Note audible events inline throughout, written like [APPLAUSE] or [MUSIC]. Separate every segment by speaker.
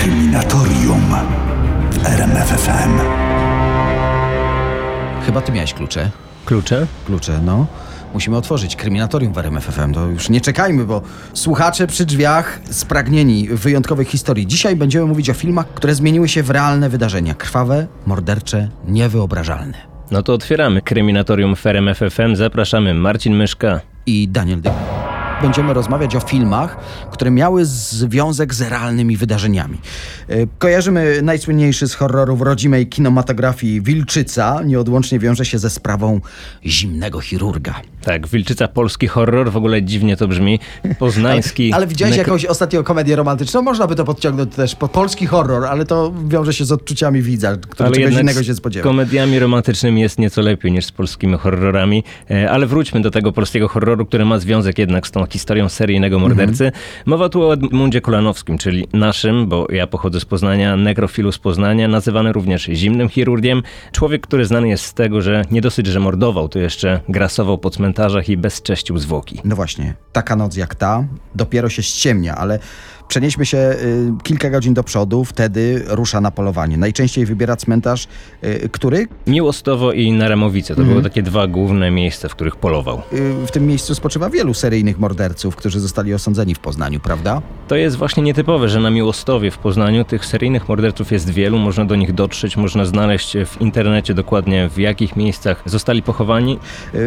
Speaker 1: Kryminatorium w RMFFM.
Speaker 2: Chyba ty miałeś klucze.
Speaker 3: Klucze?
Speaker 2: Klucze, no. Musimy otworzyć kryminatorium w RMFFM. To już nie czekajmy, bo słuchacze przy drzwiach spragnieni wyjątkowych historii. Dzisiaj będziemy mówić o filmach, które zmieniły się w realne wydarzenia. Krwawe, mordercze, niewyobrażalne.
Speaker 3: No to otwieramy Kryminatorium w RMF FM. Zapraszamy Marcin Myszka.
Speaker 2: I Daniel Dyk. Będziemy rozmawiać o filmach, które miały związek z realnymi wydarzeniami. E, Kojarzymy najsłynniejszy z horrorów rodzimej kinematografii Wilczyca. Nieodłącznie wiąże się ze sprawą zimnego chirurga.
Speaker 3: Tak, Wilczyca polski horror, w ogóle dziwnie to brzmi. Poznański.
Speaker 2: Ale widziałeś
Speaker 3: nekro-
Speaker 2: jakąś ostatnią komedię romantyczną? Można by to podciągnąć też pod polski horror, ale to wiąże się z odczuciami widza, który
Speaker 3: Ale
Speaker 2: czegoś innego
Speaker 3: z
Speaker 2: się spodziewa.
Speaker 3: komediami romantycznymi jest nieco lepiej niż z polskimi horrorami. E, Ale wróćmy do tego polskiego horroru, który ma związek jednak z tą historią seryjnego mordercy.
Speaker 2: Mhm.
Speaker 3: Mowa tu o Edmundzie Kolanowskim, czyli naszym, bo ja pochodzę z Poznania, nekrofilu z Poznania, nazywany również zimnym chirurgiem. Człowiek, który znany jest z tego, że nie dosyć, że mordował, to jeszcze grasował po cmentarzach i bezcześcił zwłoki.
Speaker 2: No właśnie, taka noc jak ta dopiero się ściemnia, ale przenieśmy się y, kilka godzin do przodu, wtedy rusza na polowanie. Najczęściej wybiera cmentarz, y, który
Speaker 3: Miłostowo i Naramowice to były takie dwa główne miejsca, w których polował.
Speaker 2: y, w tym miejscu spoczywa wielu seryjnych morderców, którzy zostali osądzeni w Poznaniu, prawda?
Speaker 3: To jest właśnie nietypowe, że na Miłostowie w Poznaniu tych seryjnych morderców jest wielu, można do nich dotrzeć, można znaleźć w internecie dokładnie w jakich miejscach zostali pochowani.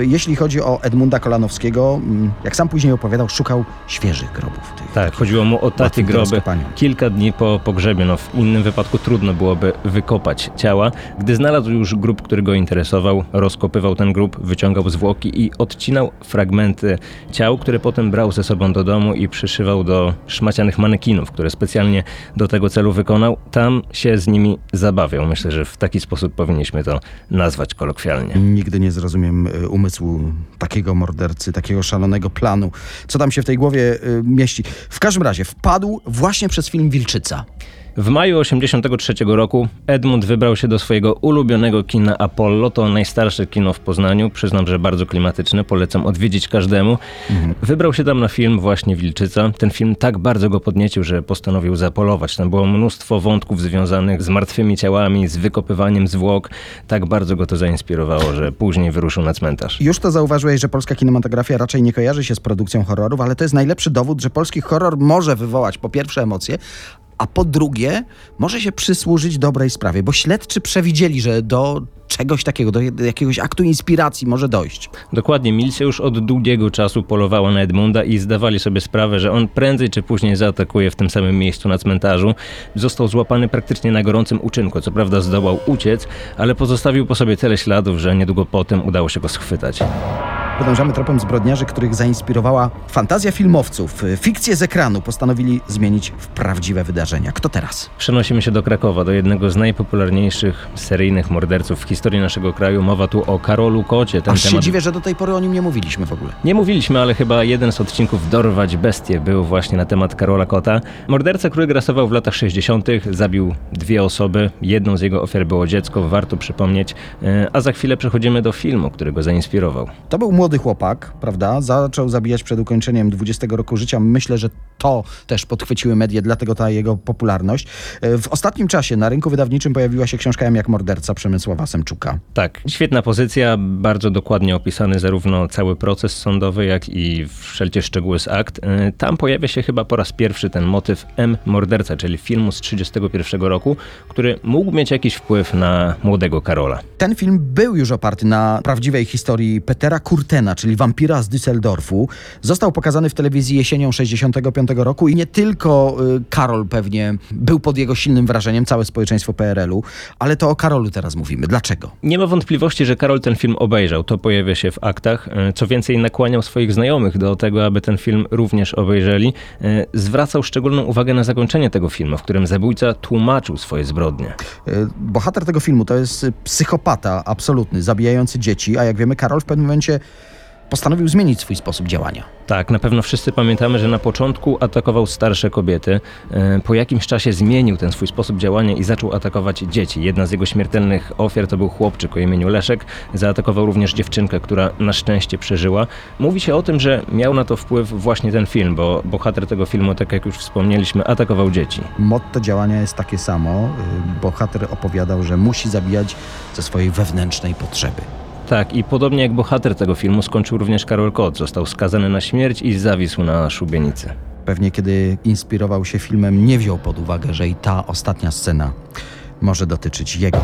Speaker 2: Jeśli chodzi o Edmunda Kolanowskiego, mm, jak sam później opowiadał, szukał świeżych grobów. Tych,
Speaker 3: Tak, chodziło mu o takie
Speaker 2: Do
Speaker 3: groby kilka dni po pogrzebie. No, w innym wypadku trudno byłoby wykopać ciała. Gdy znalazł już grób, który go interesował, rozkopywał ten grób, wyciągał zwłoki i odcinał fragmenty ciał, które potem brał ze sobą do domu i przyszywał do szmacianych manekinów, które specjalnie do tego celu wykonał. Tam się z nimi zabawiał. Myślę, że w taki sposób powinniśmy to nazwać kolokwialnie.
Speaker 2: Nigdy nie zrozumiem y, umysłu takiego mordercy, takiego szalonego planu. Co tam się w tej głowie y, mieści? W każdym razie wpadł właśnie przez film Wilczyca.
Speaker 3: W maju 1983 roku Edmund wybrał się do swojego ulubionego kina Apollo. To najstarsze kino w Poznaniu. Przyznam, że bardzo klimatyczne. Polecam odwiedzić każdemu. Wybrał się tam na film właśnie Wilczyca. Ten film tak bardzo go podniecił, że postanowił zapolować. Tam było mnóstwo wątków związanych z martwymi ciałami, z wykopywaniem zwłok. Tak bardzo go to zainspirowało, że później wyruszył na cmentarz.
Speaker 2: Już to zauważyłeś, że polska kinematografia raczej nie kojarzy się z produkcją horrorów, ale to jest najlepszy dowód, że polski horror może wywołać po pierwsze emocje, a po drugie może się przysłużyć dobrej sprawie, bo śledczy przewidzieli, że do czegoś takiego, do jakiegoś aktu inspiracji może dojść.
Speaker 3: Dokładnie, milicja już od długiego czasu polowała na Edmunda i zdawali sobie sprawę, że on prędzej czy później zaatakuje w tym samym miejscu na cmentarzu. Został złapany praktycznie na gorącym uczynku. Co prawda zdołał uciec, ale pozostawił po sobie tyle śladów, że niedługo potem udało się go schwytać.
Speaker 2: Podążamy tropem zbrodniarzy, których zainspirowała fantazja filmowców. Fikcję z ekranu postanowili zmienić w prawdziwe wydarzenia. Kto teraz?
Speaker 3: Przenosimy się do Krakowa, do jednego z najpopularniejszych seryjnych morderców w historii naszego kraju. Mowa tu o Karolu Kocie. Ten
Speaker 2: Aż się
Speaker 3: temat
Speaker 2: dziwię, że do tej pory o nim nie mówiliśmy w ogóle.
Speaker 3: Nie mówiliśmy, ale chyba jeden z odcinków Dorwać Bestie był właśnie na temat Karola Kota. Morderca, który grasował w latach 60., zabił dwie osoby. Jedną z jego ofiar było dziecko, warto przypomnieć. E, A za chwilę przechodzimy do filmu, który go zainspirował.
Speaker 2: To był młody chłopak, prawda? Zaczął zabijać przed ukończeniem 20 roku życia. Myślę, że to też podchwyciły media, dlatego ta jego popularność. E, W ostatnim czasie na rynku wydawniczym pojawiła się książka M jak morderca Przemysława Semczuka.
Speaker 3: Tak, świetna pozycja, bardzo dokładnie opisany zarówno cały proces sądowy, jak i wszelkie szczegóły z akt. E, Tam pojawia się chyba po raz pierwszy ten motyw M morderca, czyli filmu z 1931 roku, który mógł mieć jakiś wpływ na młodego Karola.
Speaker 2: Ten film był już oparty na prawdziwej historii Petera Kurtena, czyli wampira z Düsseldorfu. Został pokazany w telewizji jesienią 65 roku i nie tylko y, Karol pewnie był pod jego silnym wrażeniem, całe społeczeństwo PRL-u, ale to o Karolu teraz mówimy. Dlaczego?
Speaker 3: Nie ma wątpliwości, że Karol ten film obejrzał. To pojawia się w aktach. E, Co więcej, nakłaniał swoich znajomych do tego, aby ten film również obejrzeli. E, Zwracał szczególną uwagę na zakończenie tego filmu, w którym zabójca tłumaczył swoje zbrodnie.
Speaker 2: Y, Bohater tego filmu to jest y, psychopata absolutny, zabijający dzieci, a jak wiemy, Karol w pewnym momencie postanowił zmienić swój sposób działania.
Speaker 3: Tak, na pewno wszyscy pamiętamy, że na początku atakował starsze kobiety. E, po jakimś czasie zmienił ten swój sposób działania i zaczął atakować dzieci. Jedna z jego śmiertelnych ofiar to był chłopczyk o imieniu Leszek. Zaatakował również dziewczynkę, która na szczęście przeżyła. Mówi się o tym, że miał na to wpływ właśnie ten film, bo bohater tego filmu, tak jak już wspomnieliśmy, atakował dzieci.
Speaker 2: Motto działania jest takie samo. Y, Bohater opowiadał, że musi zabijać ze swojej wewnętrznej potrzeby.
Speaker 3: Tak, i podobnie jak bohater tego filmu skończył również Karol Kot. Został skazany na śmierć i zawisł na szubienicy.
Speaker 2: Pewnie kiedy inspirował się filmem, nie wziął pod uwagę, że i ta ostatnia scena może dotyczyć jego.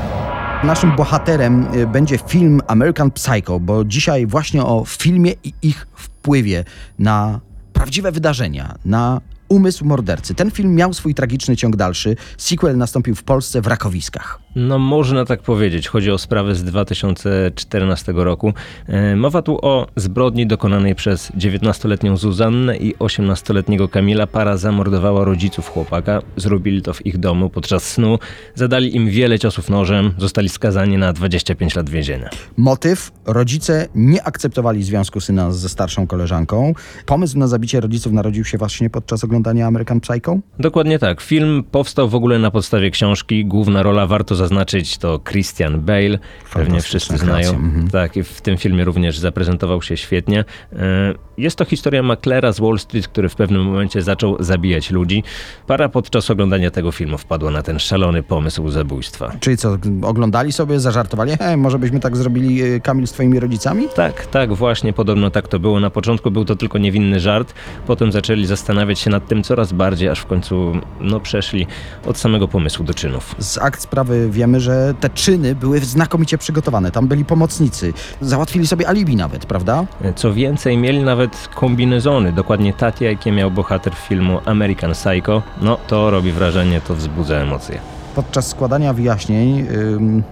Speaker 2: Naszym bohaterem y, będzie film American Psycho, bo dzisiaj właśnie o filmie i ich wpływie na prawdziwe wydarzenia, na umysł mordercy. Ten film miał swój tragiczny ciąg dalszy. Sequel nastąpił w Polsce w Rakowiskach.
Speaker 3: No można tak powiedzieć. Chodzi o sprawę z 2014 roku. E, Mowa tu o zbrodni dokonanej przez 19-letnią Zuzannę i 18-letniego Kamila. Para zamordowała rodziców chłopaka. Zrobili to w ich domu podczas snu. Zadali im wiele ciosów nożem. Zostali skazani na 25 lat więzienia.
Speaker 2: Motyw: rodzice nie akceptowali związku syna ze starszą koleżanką. Pomysł na zabicie rodziców narodził się właśnie podczas oglądania American Psycho.
Speaker 3: Dokładnie tak. Film powstał w ogóle na podstawie książki. Główna rola, warto zaznaczyć, to Christian Bale. Pewnie wszyscy znają.
Speaker 2: mhm.
Speaker 3: Tak, i w tym filmie również zaprezentował się świetnie. E, Jest to historia maklera z Wall Street, który w pewnym momencie zaczął zabijać ludzi. Para podczas oglądania tego filmu wpadła na ten szalony pomysł zabójstwa.
Speaker 2: Czyli co, oglądali sobie, zażartowali? Hej, może byśmy tak zrobili, y, Kamil, z twoimi rodzicami?
Speaker 3: Tak, tak, właśnie podobno tak to było. Na początku był to tylko niewinny żart, potem zaczęli zastanawiać się nad tym coraz bardziej, aż w końcu no, przeszli od samego pomysłu do czynów.
Speaker 2: Z akt sprawy wiemy, że te czyny były znakomicie przygotowane. Tam byli pomocnicy. Załatwili sobie alibi nawet, prawda?
Speaker 3: Co więcej, mieli nawet kombinezony, dokładnie takie, jakie miał bohater filmu American Psycho. No, to robi wrażenie, to wzbudza emocje.
Speaker 2: Podczas składania wyjaśnień,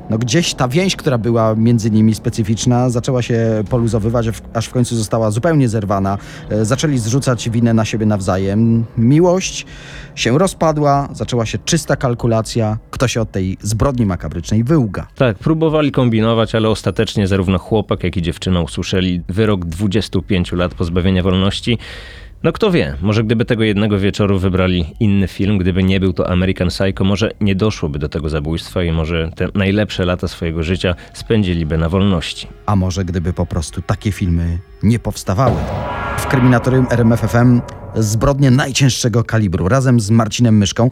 Speaker 2: no gdzieś ta więź, która była między nimi specyficzna, zaczęła się poluzowywać, aż w- aż w końcu została zupełnie zerwana. E, Zaczęli zrzucać winę na siebie nawzajem. Miłość się rozpadła, zaczęła się czysta kalkulacja, kto się od tej zbrodni makabrycznej wyłga.
Speaker 3: Tak, próbowali kombinować, ale ostatecznie zarówno chłopak, jak i dziewczyna usłyszeli wyrok 25 lat pozbawienia wolności. No kto wie, może gdyby tego jednego wieczoru wybrali inny film, gdyby nie był to American Psycho, może nie doszłoby do tego zabójstwa i może te najlepsze lata swojego życia spędziliby na wolności.
Speaker 2: A może gdyby po prostu takie filmy nie powstawały. W kryminatorium RMFFM zbrodnie najcięższego kalibru razem z Marcinem Myszką.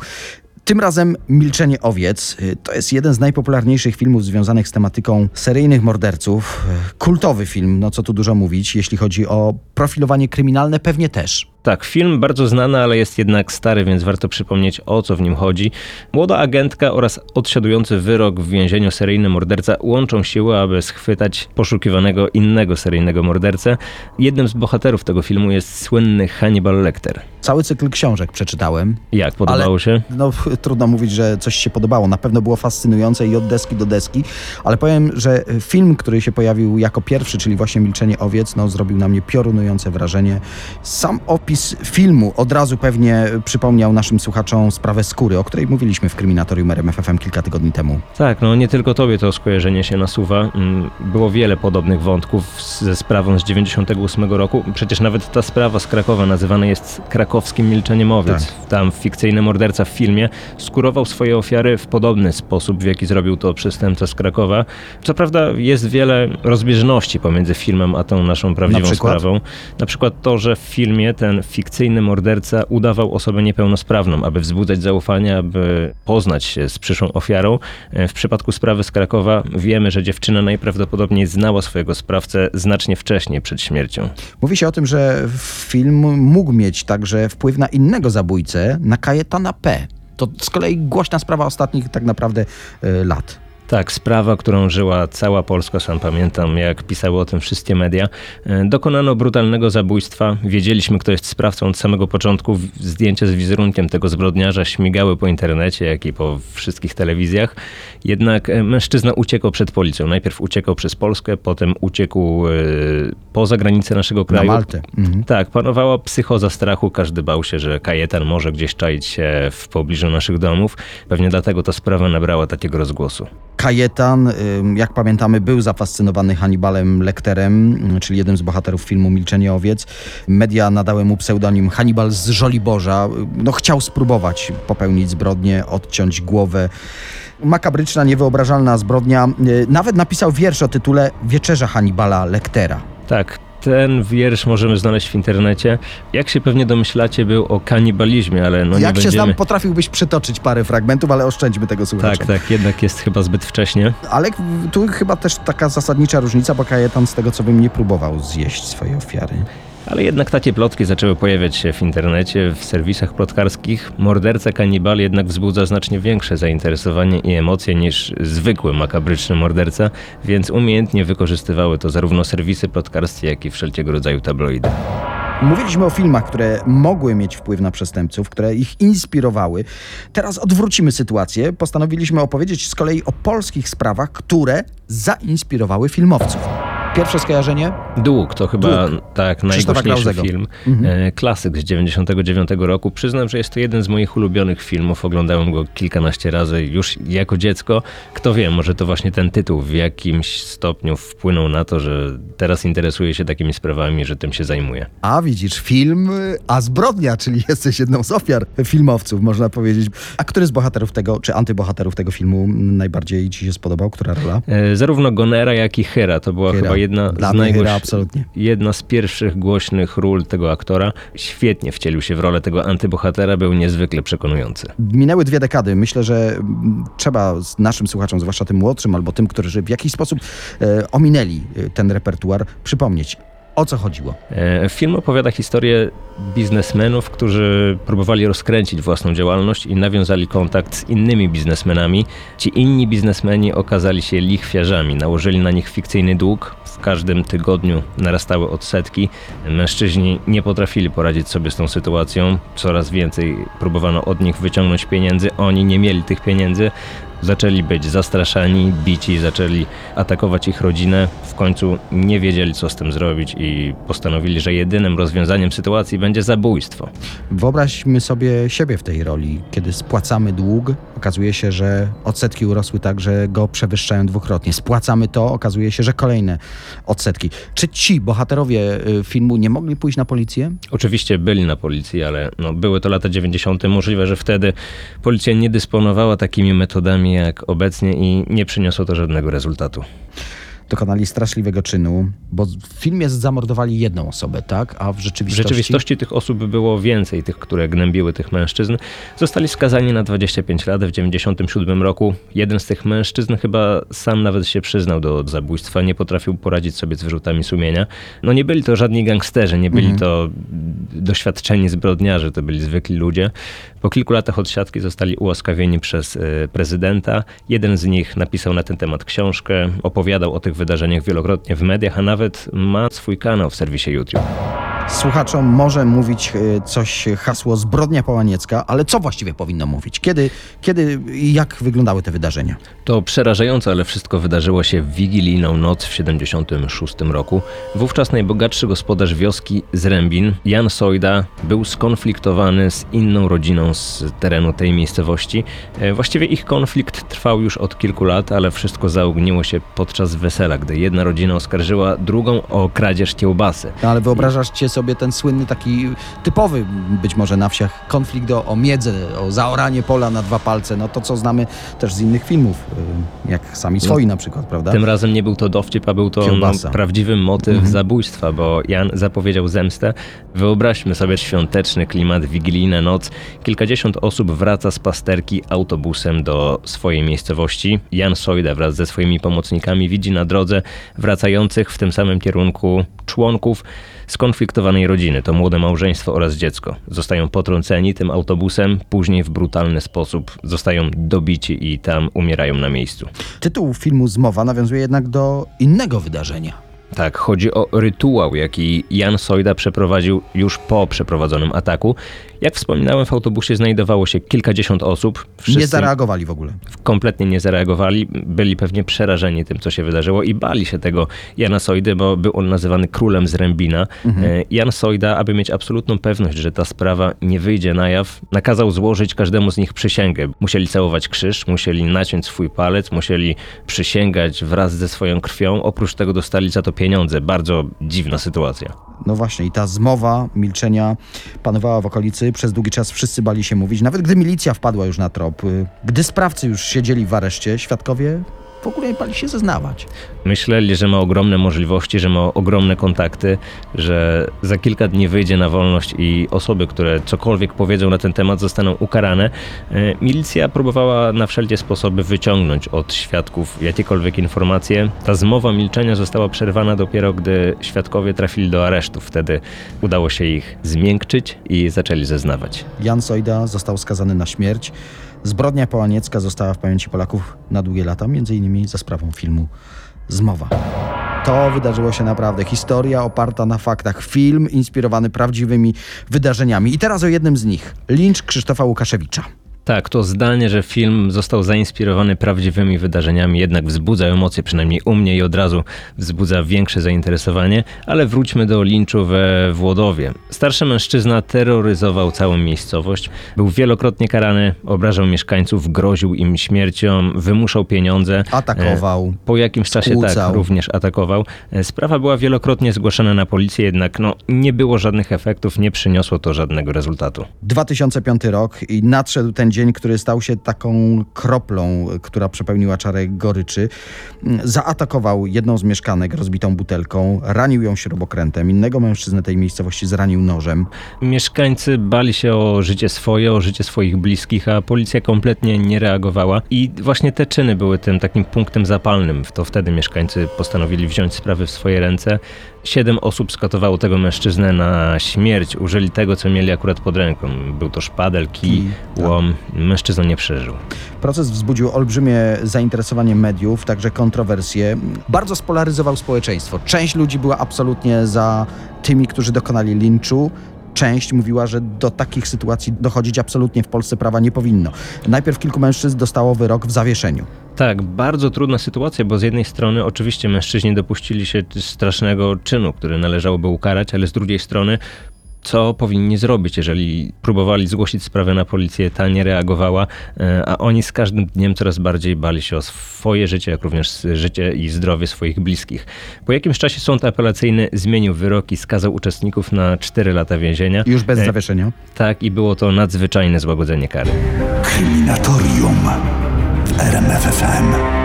Speaker 2: Tym razem Milczenie owiec. Y, To jest jeden z najpopularniejszych filmów związanych z tematyką seryjnych morderców. Y, Kultowy film, no co tu dużo mówić. Jeśli chodzi o profilowanie kryminalne, pewnie też.
Speaker 3: Tak, film bardzo znany, ale jest jednak stary, więc warto przypomnieć o co w nim chodzi. Młoda agentka oraz odsiadujący wyrok w więzieniu seryjny morderca łączą siły, aby schwytać poszukiwanego innego seryjnego mordercę. Jednym z bohaterów tego filmu jest słynny Hannibal Lecter.
Speaker 2: Cały cykl książek przeczytałem.
Speaker 3: Jak podobało
Speaker 2: Ale-
Speaker 3: się?
Speaker 2: No, trudno mówić, że coś się podobało. Na pewno było fascynujące i od deski do deski, ale powiem, że film, który się pojawił jako pierwszy, czyli właśnie Milczenie owiec, no, zrobił na mnie piorunujące wrażenie. Sam opis filmu od razu pewnie przypomniał naszym słuchaczom sprawę skóry, o której mówiliśmy w kryminatorium RMFFM kilka tygodni temu.
Speaker 3: Tak, no nie tylko tobie to skojarzenie się nasuwa. Mm, Było wiele podobnych wątków ze sprawą z 98 roku. Przecież nawet ta sprawa z Krakowa nazywana jest krakowskim milczeniem owiec. Tam fikcyjny morderca w filmie skurował swoje ofiary w podobny sposób, w jaki zrobił to przestępca z Krakowa. Co prawda jest wiele rozbieżności pomiędzy filmem a tą naszą prawdziwą
Speaker 2: przykład?
Speaker 3: sprawą. Na przykład to, że w filmie ten fikcyjny morderca udawał osobę niepełnosprawną, aby wzbudzać zaufanie, aby poznać się z przyszłą ofiarą. E, W przypadku sprawy z Krakowa wiemy, że dziewczyna najprawdopodobniej znała swojego sprawcę znacznie wcześniej przed śmiercią.
Speaker 2: Mówi się o tym, że film mógł mieć także wpływ na innego zabójcę, na Kajetana P. To z kolei głośna sprawa ostatnich tak naprawdę e, lat.
Speaker 3: Tak, sprawa, którą żyła cała Polska, sam pamiętam, jak pisały o tym wszystkie media. E, Dokonano brutalnego zabójstwa. Wiedzieliśmy, kto jest sprawcą od samego początku. Zdjęcia z wizerunkiem tego zbrodniarza śmigały po internecie, jak i po wszystkich telewizjach. Jednak e, mężczyzna uciekał przed policją. Najpierw uciekał przez Polskę, potem uciekł e, poza granice naszego
Speaker 2: Na
Speaker 3: kraju.
Speaker 2: Maltę. Mhm.
Speaker 3: Tak, panowała psychoza strachu. Każdy bał się, że Kajetan może gdzieś czaić się w pobliżu naszych domów. Pewnie dlatego ta sprawa nabrała takiego rozgłosu.
Speaker 2: Kajetan, jak pamiętamy, był zafascynowany Hannibalem Lecterem, czyli jednym z bohaterów filmu Milczenie owiec. Media nadały mu pseudonim Hannibal z Żoliborza. No, chciał spróbować popełnić zbrodnię, odciąć głowę makabryczna, niewyobrażalna zbrodnia. Nawet napisał wiersz o tytule Wieczerza Hannibala Lectera.
Speaker 3: Tak, ten wiersz możemy znaleźć w internecie. Jak się pewnie domyślacie, był o kanibalizmie, ale no
Speaker 2: Jak
Speaker 3: nie
Speaker 2: się
Speaker 3: będziemy...
Speaker 2: znam, potrafiłbyś przytoczyć parę fragmentów, ale oszczędźmy tego słuchacza.
Speaker 3: Tak, tak, jednak jest chyba zbyt wcześnie.
Speaker 2: Ale tu chyba też taka zasadnicza różnica, bo Kajetan z tego co bym nie próbował zjeść swojej ofiary.
Speaker 3: Ale jednak takie plotki zaczęły pojawiać się w internecie, w serwisach plotkarskich. Morderca kanibal jednak wzbudza znacznie większe zainteresowanie i emocje niż zwykły makabryczny morderca, więc umiejętnie wykorzystywały to zarówno serwisy plotkarskie, jak i wszelkiego rodzaju tabloidy.
Speaker 2: Mówiliśmy o filmach, które mogły mieć wpływ na przestępców, które ich inspirowały. Teraz odwrócimy sytuację. Postanowiliśmy opowiedzieć z kolei o polskich sprawach, które zainspirowały filmowców. Pierwsze skojarzenie?
Speaker 3: Dług to chyba
Speaker 2: Dług.
Speaker 3: tak najgłośniejszy film. Mhm. Klasyk z 99 roku. Przyznam, że jest to jeden z moich ulubionych filmów. Oglądałem go kilkanaście razy już jako dziecko. Kto wie, może to właśnie ten tytuł w jakimś stopniu wpłynął na to, że teraz interesuję się takimi sprawami, że tym się zajmuję.
Speaker 2: A widzisz, film, a zbrodnia, czyli [LAUGHS] jesteś jedną z ofiar filmowców, można powiedzieć. A który z bohaterów tego, czy antybohaterów tego filmu najbardziej ci się spodobał? Która rola?
Speaker 3: E, zarówno Gonera, jak i Hyra. To była Hyra. chyba jedna
Speaker 2: Dla
Speaker 3: z
Speaker 2: najgłoś... absolutnie.
Speaker 3: jedna z pierwszych głośnych ról tego aktora. Świetnie wcielił się w rolę tego antybohatera, był niezwykle przekonujący.
Speaker 2: Minęły dwie dekady. Myślę, że trzeba naszym słuchaczom, zwłaszcza tym młodszym albo tym, którzy w jakiś sposób e, ominęli e, ten repertuar, przypomnieć. O co chodziło?
Speaker 3: E, film opowiada historię biznesmenów, którzy próbowali rozkręcić własną działalność i nawiązali kontakt z innymi biznesmenami. Ci inni biznesmeni okazali się lichwiarzami, nałożyli na nich fikcyjny dług. W każdym tygodniu narastały odsetki. Mężczyźni nie potrafili poradzić sobie z tą sytuacją. Coraz więcej próbowano od nich wyciągnąć pieniędzy. Oni nie mieli tych pieniędzy zaczęli być zastraszani, bici, zaczęli atakować ich rodzinę. W końcu nie wiedzieli, co z tym zrobić i postanowili, że jedynym rozwiązaniem sytuacji będzie zabójstwo.
Speaker 2: Wyobraźmy sobie siebie w tej roli. Kiedy spłacamy dług, okazuje się, że odsetki urosły tak, że go przewyższają dwukrotnie. Spłacamy to, okazuje się, że kolejne odsetki. Czy ci bohaterowie y, filmu nie mogli pójść na policję?
Speaker 3: Oczywiście byli na policji, ale no, były to lata 90. Możliwe, że wtedy policja nie dysponowała takimi metodami jak obecnie i nie przyniosło to żadnego rezultatu
Speaker 2: dokonali straszliwego czynu, bo w filmie zamordowali jedną osobę, tak? A w rzeczywistości...
Speaker 3: W rzeczywistości tych osób było więcej, tych, które gnębiły tych mężczyzn. Zostali skazani na 25 lat w 97 roku. Jeden z tych mężczyzn chyba sam nawet się przyznał do zabójstwa, nie potrafił poradzić sobie z wyrzutami sumienia. No nie byli to żadni gangsterzy, nie byli mhm. to doświadczeni zbrodniarze, to byli zwykli ludzie. Po kilku latach odsiadki zostali ułaskawieni przez y, prezydenta. Jeden z nich napisał na ten temat książkę, opowiadał o tych wydarzeniach wielokrotnie w mediach, a nawet ma swój kanał w serwisie YouTube.
Speaker 2: Słuchaczom może mówić e, coś hasło zbrodnia połaniecka, ale co właściwie powinno mówić? Kiedy, kiedy i jak wyglądały te wydarzenia?
Speaker 3: To przerażające, ale wszystko wydarzyło się w wigilijną noc w 76 roku. Wówczas najbogatszy gospodarz wioski Zrębin, Jan Sojda, był skonfliktowany z inną rodziną z terenu tej miejscowości. E, właściwie ich konflikt trwał już od kilku lat, ale wszystko zaogniło się podczas wesela, gdy jedna rodzina oskarżyła drugą o kradzież kiełbasy.
Speaker 2: No, ale wyobrażasz cię sobie ten słynny, taki typowy być może na wsiach konflikt o, o miedzę, o zaoranie pola na dwa palce, no to co znamy też z innych filmów, y, jak sami swoi na przykład, prawda?
Speaker 3: Tym razem nie był to dowcip, a był to no, prawdziwy motyw mhm. zabójstwa, bo Jan zapowiedział zemstę. Wyobraźmy sobie świąteczny klimat, wigilijna noc. Kilkadziesiąt osób wraca z pasterki autobusem do swojej miejscowości. Jan Sojda wraz ze swoimi pomocnikami widzi na drodze wracających w tym samym kierunku członków skonfliktowanej rodziny. To młode małżeństwo oraz dziecko. Zostają potrąceni tym autobusem, później w brutalny sposób zostają dobici i tam umierają na miejscu.
Speaker 2: Tytuł filmu Zmowa nawiązuje jednak do innego wydarzenia.
Speaker 3: Tak, chodzi o rytuał, jaki Jan Sojda przeprowadził już po przeprowadzonym ataku. Jak wspominałem, w autobusie znajdowało się kilkadziesiąt osób. Wszyscy
Speaker 2: Nie zareagowali w ogóle.
Speaker 3: kompletnie nie zareagowali. Byli pewnie przerażeni tym, co się wydarzyło i bali się tego Jana Sojdy, bo był on nazywany królem z Rębina.
Speaker 2: Mhm.
Speaker 3: E, Jan Sojda, aby mieć absolutną pewność, że ta sprawa nie wyjdzie na jaw, nakazał złożyć każdemu z nich przysięgę. Musieli całować krzyż, musieli naciąć swój palec, musieli przysięgać wraz ze swoją krwią. Oprócz tego dostali za to pieniądze. Bardzo dziwna sytuacja.
Speaker 2: No właśnie, i ta zmowa milczenia panowała w okolicy. Przez długi czas wszyscy bali się mówić. Nawet gdy milicja wpadła już na trop, y, gdy sprawcy już siedzieli w areszcie, świadkowie w ogóle nie bali się zeznawać.
Speaker 3: Myśleli, że ma ogromne możliwości, że ma ogromne kontakty, że za kilka dni wyjdzie na wolność i osoby, które cokolwiek powiedzą na ten temat, zostaną ukarane. E, Milicja próbowała na wszelkie sposoby wyciągnąć od świadków jakiekolwiek informacje. Ta zmowa milczenia została przerwana dopiero, gdy świadkowie trafili do aresztu. Wtedy udało się ich zmiękczyć i zaczęli zeznawać.
Speaker 2: Jan Sojda został skazany na śmierć. Zbrodnia połaniecka została w pamięci Polaków na długie lata, innymi za sprawą filmu Zmowa. To wydarzyło się naprawdę. Historia oparta na faktach. Film inspirowany prawdziwymi wydarzeniami. I teraz o jednym z nich. Lincz Krzysztofa Łukaszewicza.
Speaker 3: Tak, to zdanie, że film został zainspirowany prawdziwymi wydarzeniami, jednak wzbudza emocje, przynajmniej u mnie i od razu wzbudza większe zainteresowanie, ale wróćmy do linczu we Włodowie. Starszy mężczyzna terroryzował całą miejscowość, był wielokrotnie karany, obrażał mieszkańców, groził im śmiercią, wymuszał pieniądze.
Speaker 2: Atakował.
Speaker 3: E, Po jakimś czasie
Speaker 2: skłócał.
Speaker 3: tak, również atakował. E, Sprawa była wielokrotnie zgłaszana na policję, jednak no, nie było żadnych efektów, nie przyniosło to żadnego rezultatu.
Speaker 2: 2005 rok i nadszedł ten dzień, który stał się taką kroplą, która przepełniła czarę goryczy. Zaatakował jedną z mieszkanek rozbitą butelką, ranił ją śrubokrętem, innego mężczyznę tej miejscowości zranił nożem.
Speaker 3: Mieszkańcy bali się o życie swoje, o życie swoich bliskich, a policja kompletnie nie reagowała. I właśnie te czyny były tym takim punktem zapalnym. To wtedy mieszkańcy postanowili wziąć sprawy w swoje ręce. Siedem osób skatowało tego mężczyznę na śmierć. Użyli tego, co mieli akurat pod ręką. Był to szpadel, kij,
Speaker 2: tak.
Speaker 3: łom. Mężczyzna nie przeżył.
Speaker 2: Proces wzbudził olbrzymie zainteresowanie mediów, także kontrowersje. Bardzo spolaryzował społeczeństwo. Część ludzi była absolutnie za tymi, którzy dokonali linczu. Część mówiła, że do takich sytuacji dochodzić absolutnie w Polsce prawa nie powinno. Najpierw kilku mężczyzn dostało wyrok w zawieszeniu.
Speaker 3: Tak, bardzo trudna sytuacja, bo z jednej strony oczywiście mężczyźni dopuścili się strasznego czynu, który należałoby ukarać, ale z drugiej strony co powinni zrobić, jeżeli próbowali zgłosić sprawę na policję, ta nie reagowała, e, a oni z każdym dniem coraz bardziej bali się o swoje życie, jak również życie i zdrowie swoich bliskich. Po jakimś czasie sąd apelacyjny zmienił wyrok i skazał uczestników na 4 lata więzienia.
Speaker 2: Już bez
Speaker 3: E,
Speaker 2: zawieszenia.
Speaker 3: Tak, i było to nadzwyczajne złagodzenie kary.
Speaker 1: Kryminatorium RMFFM.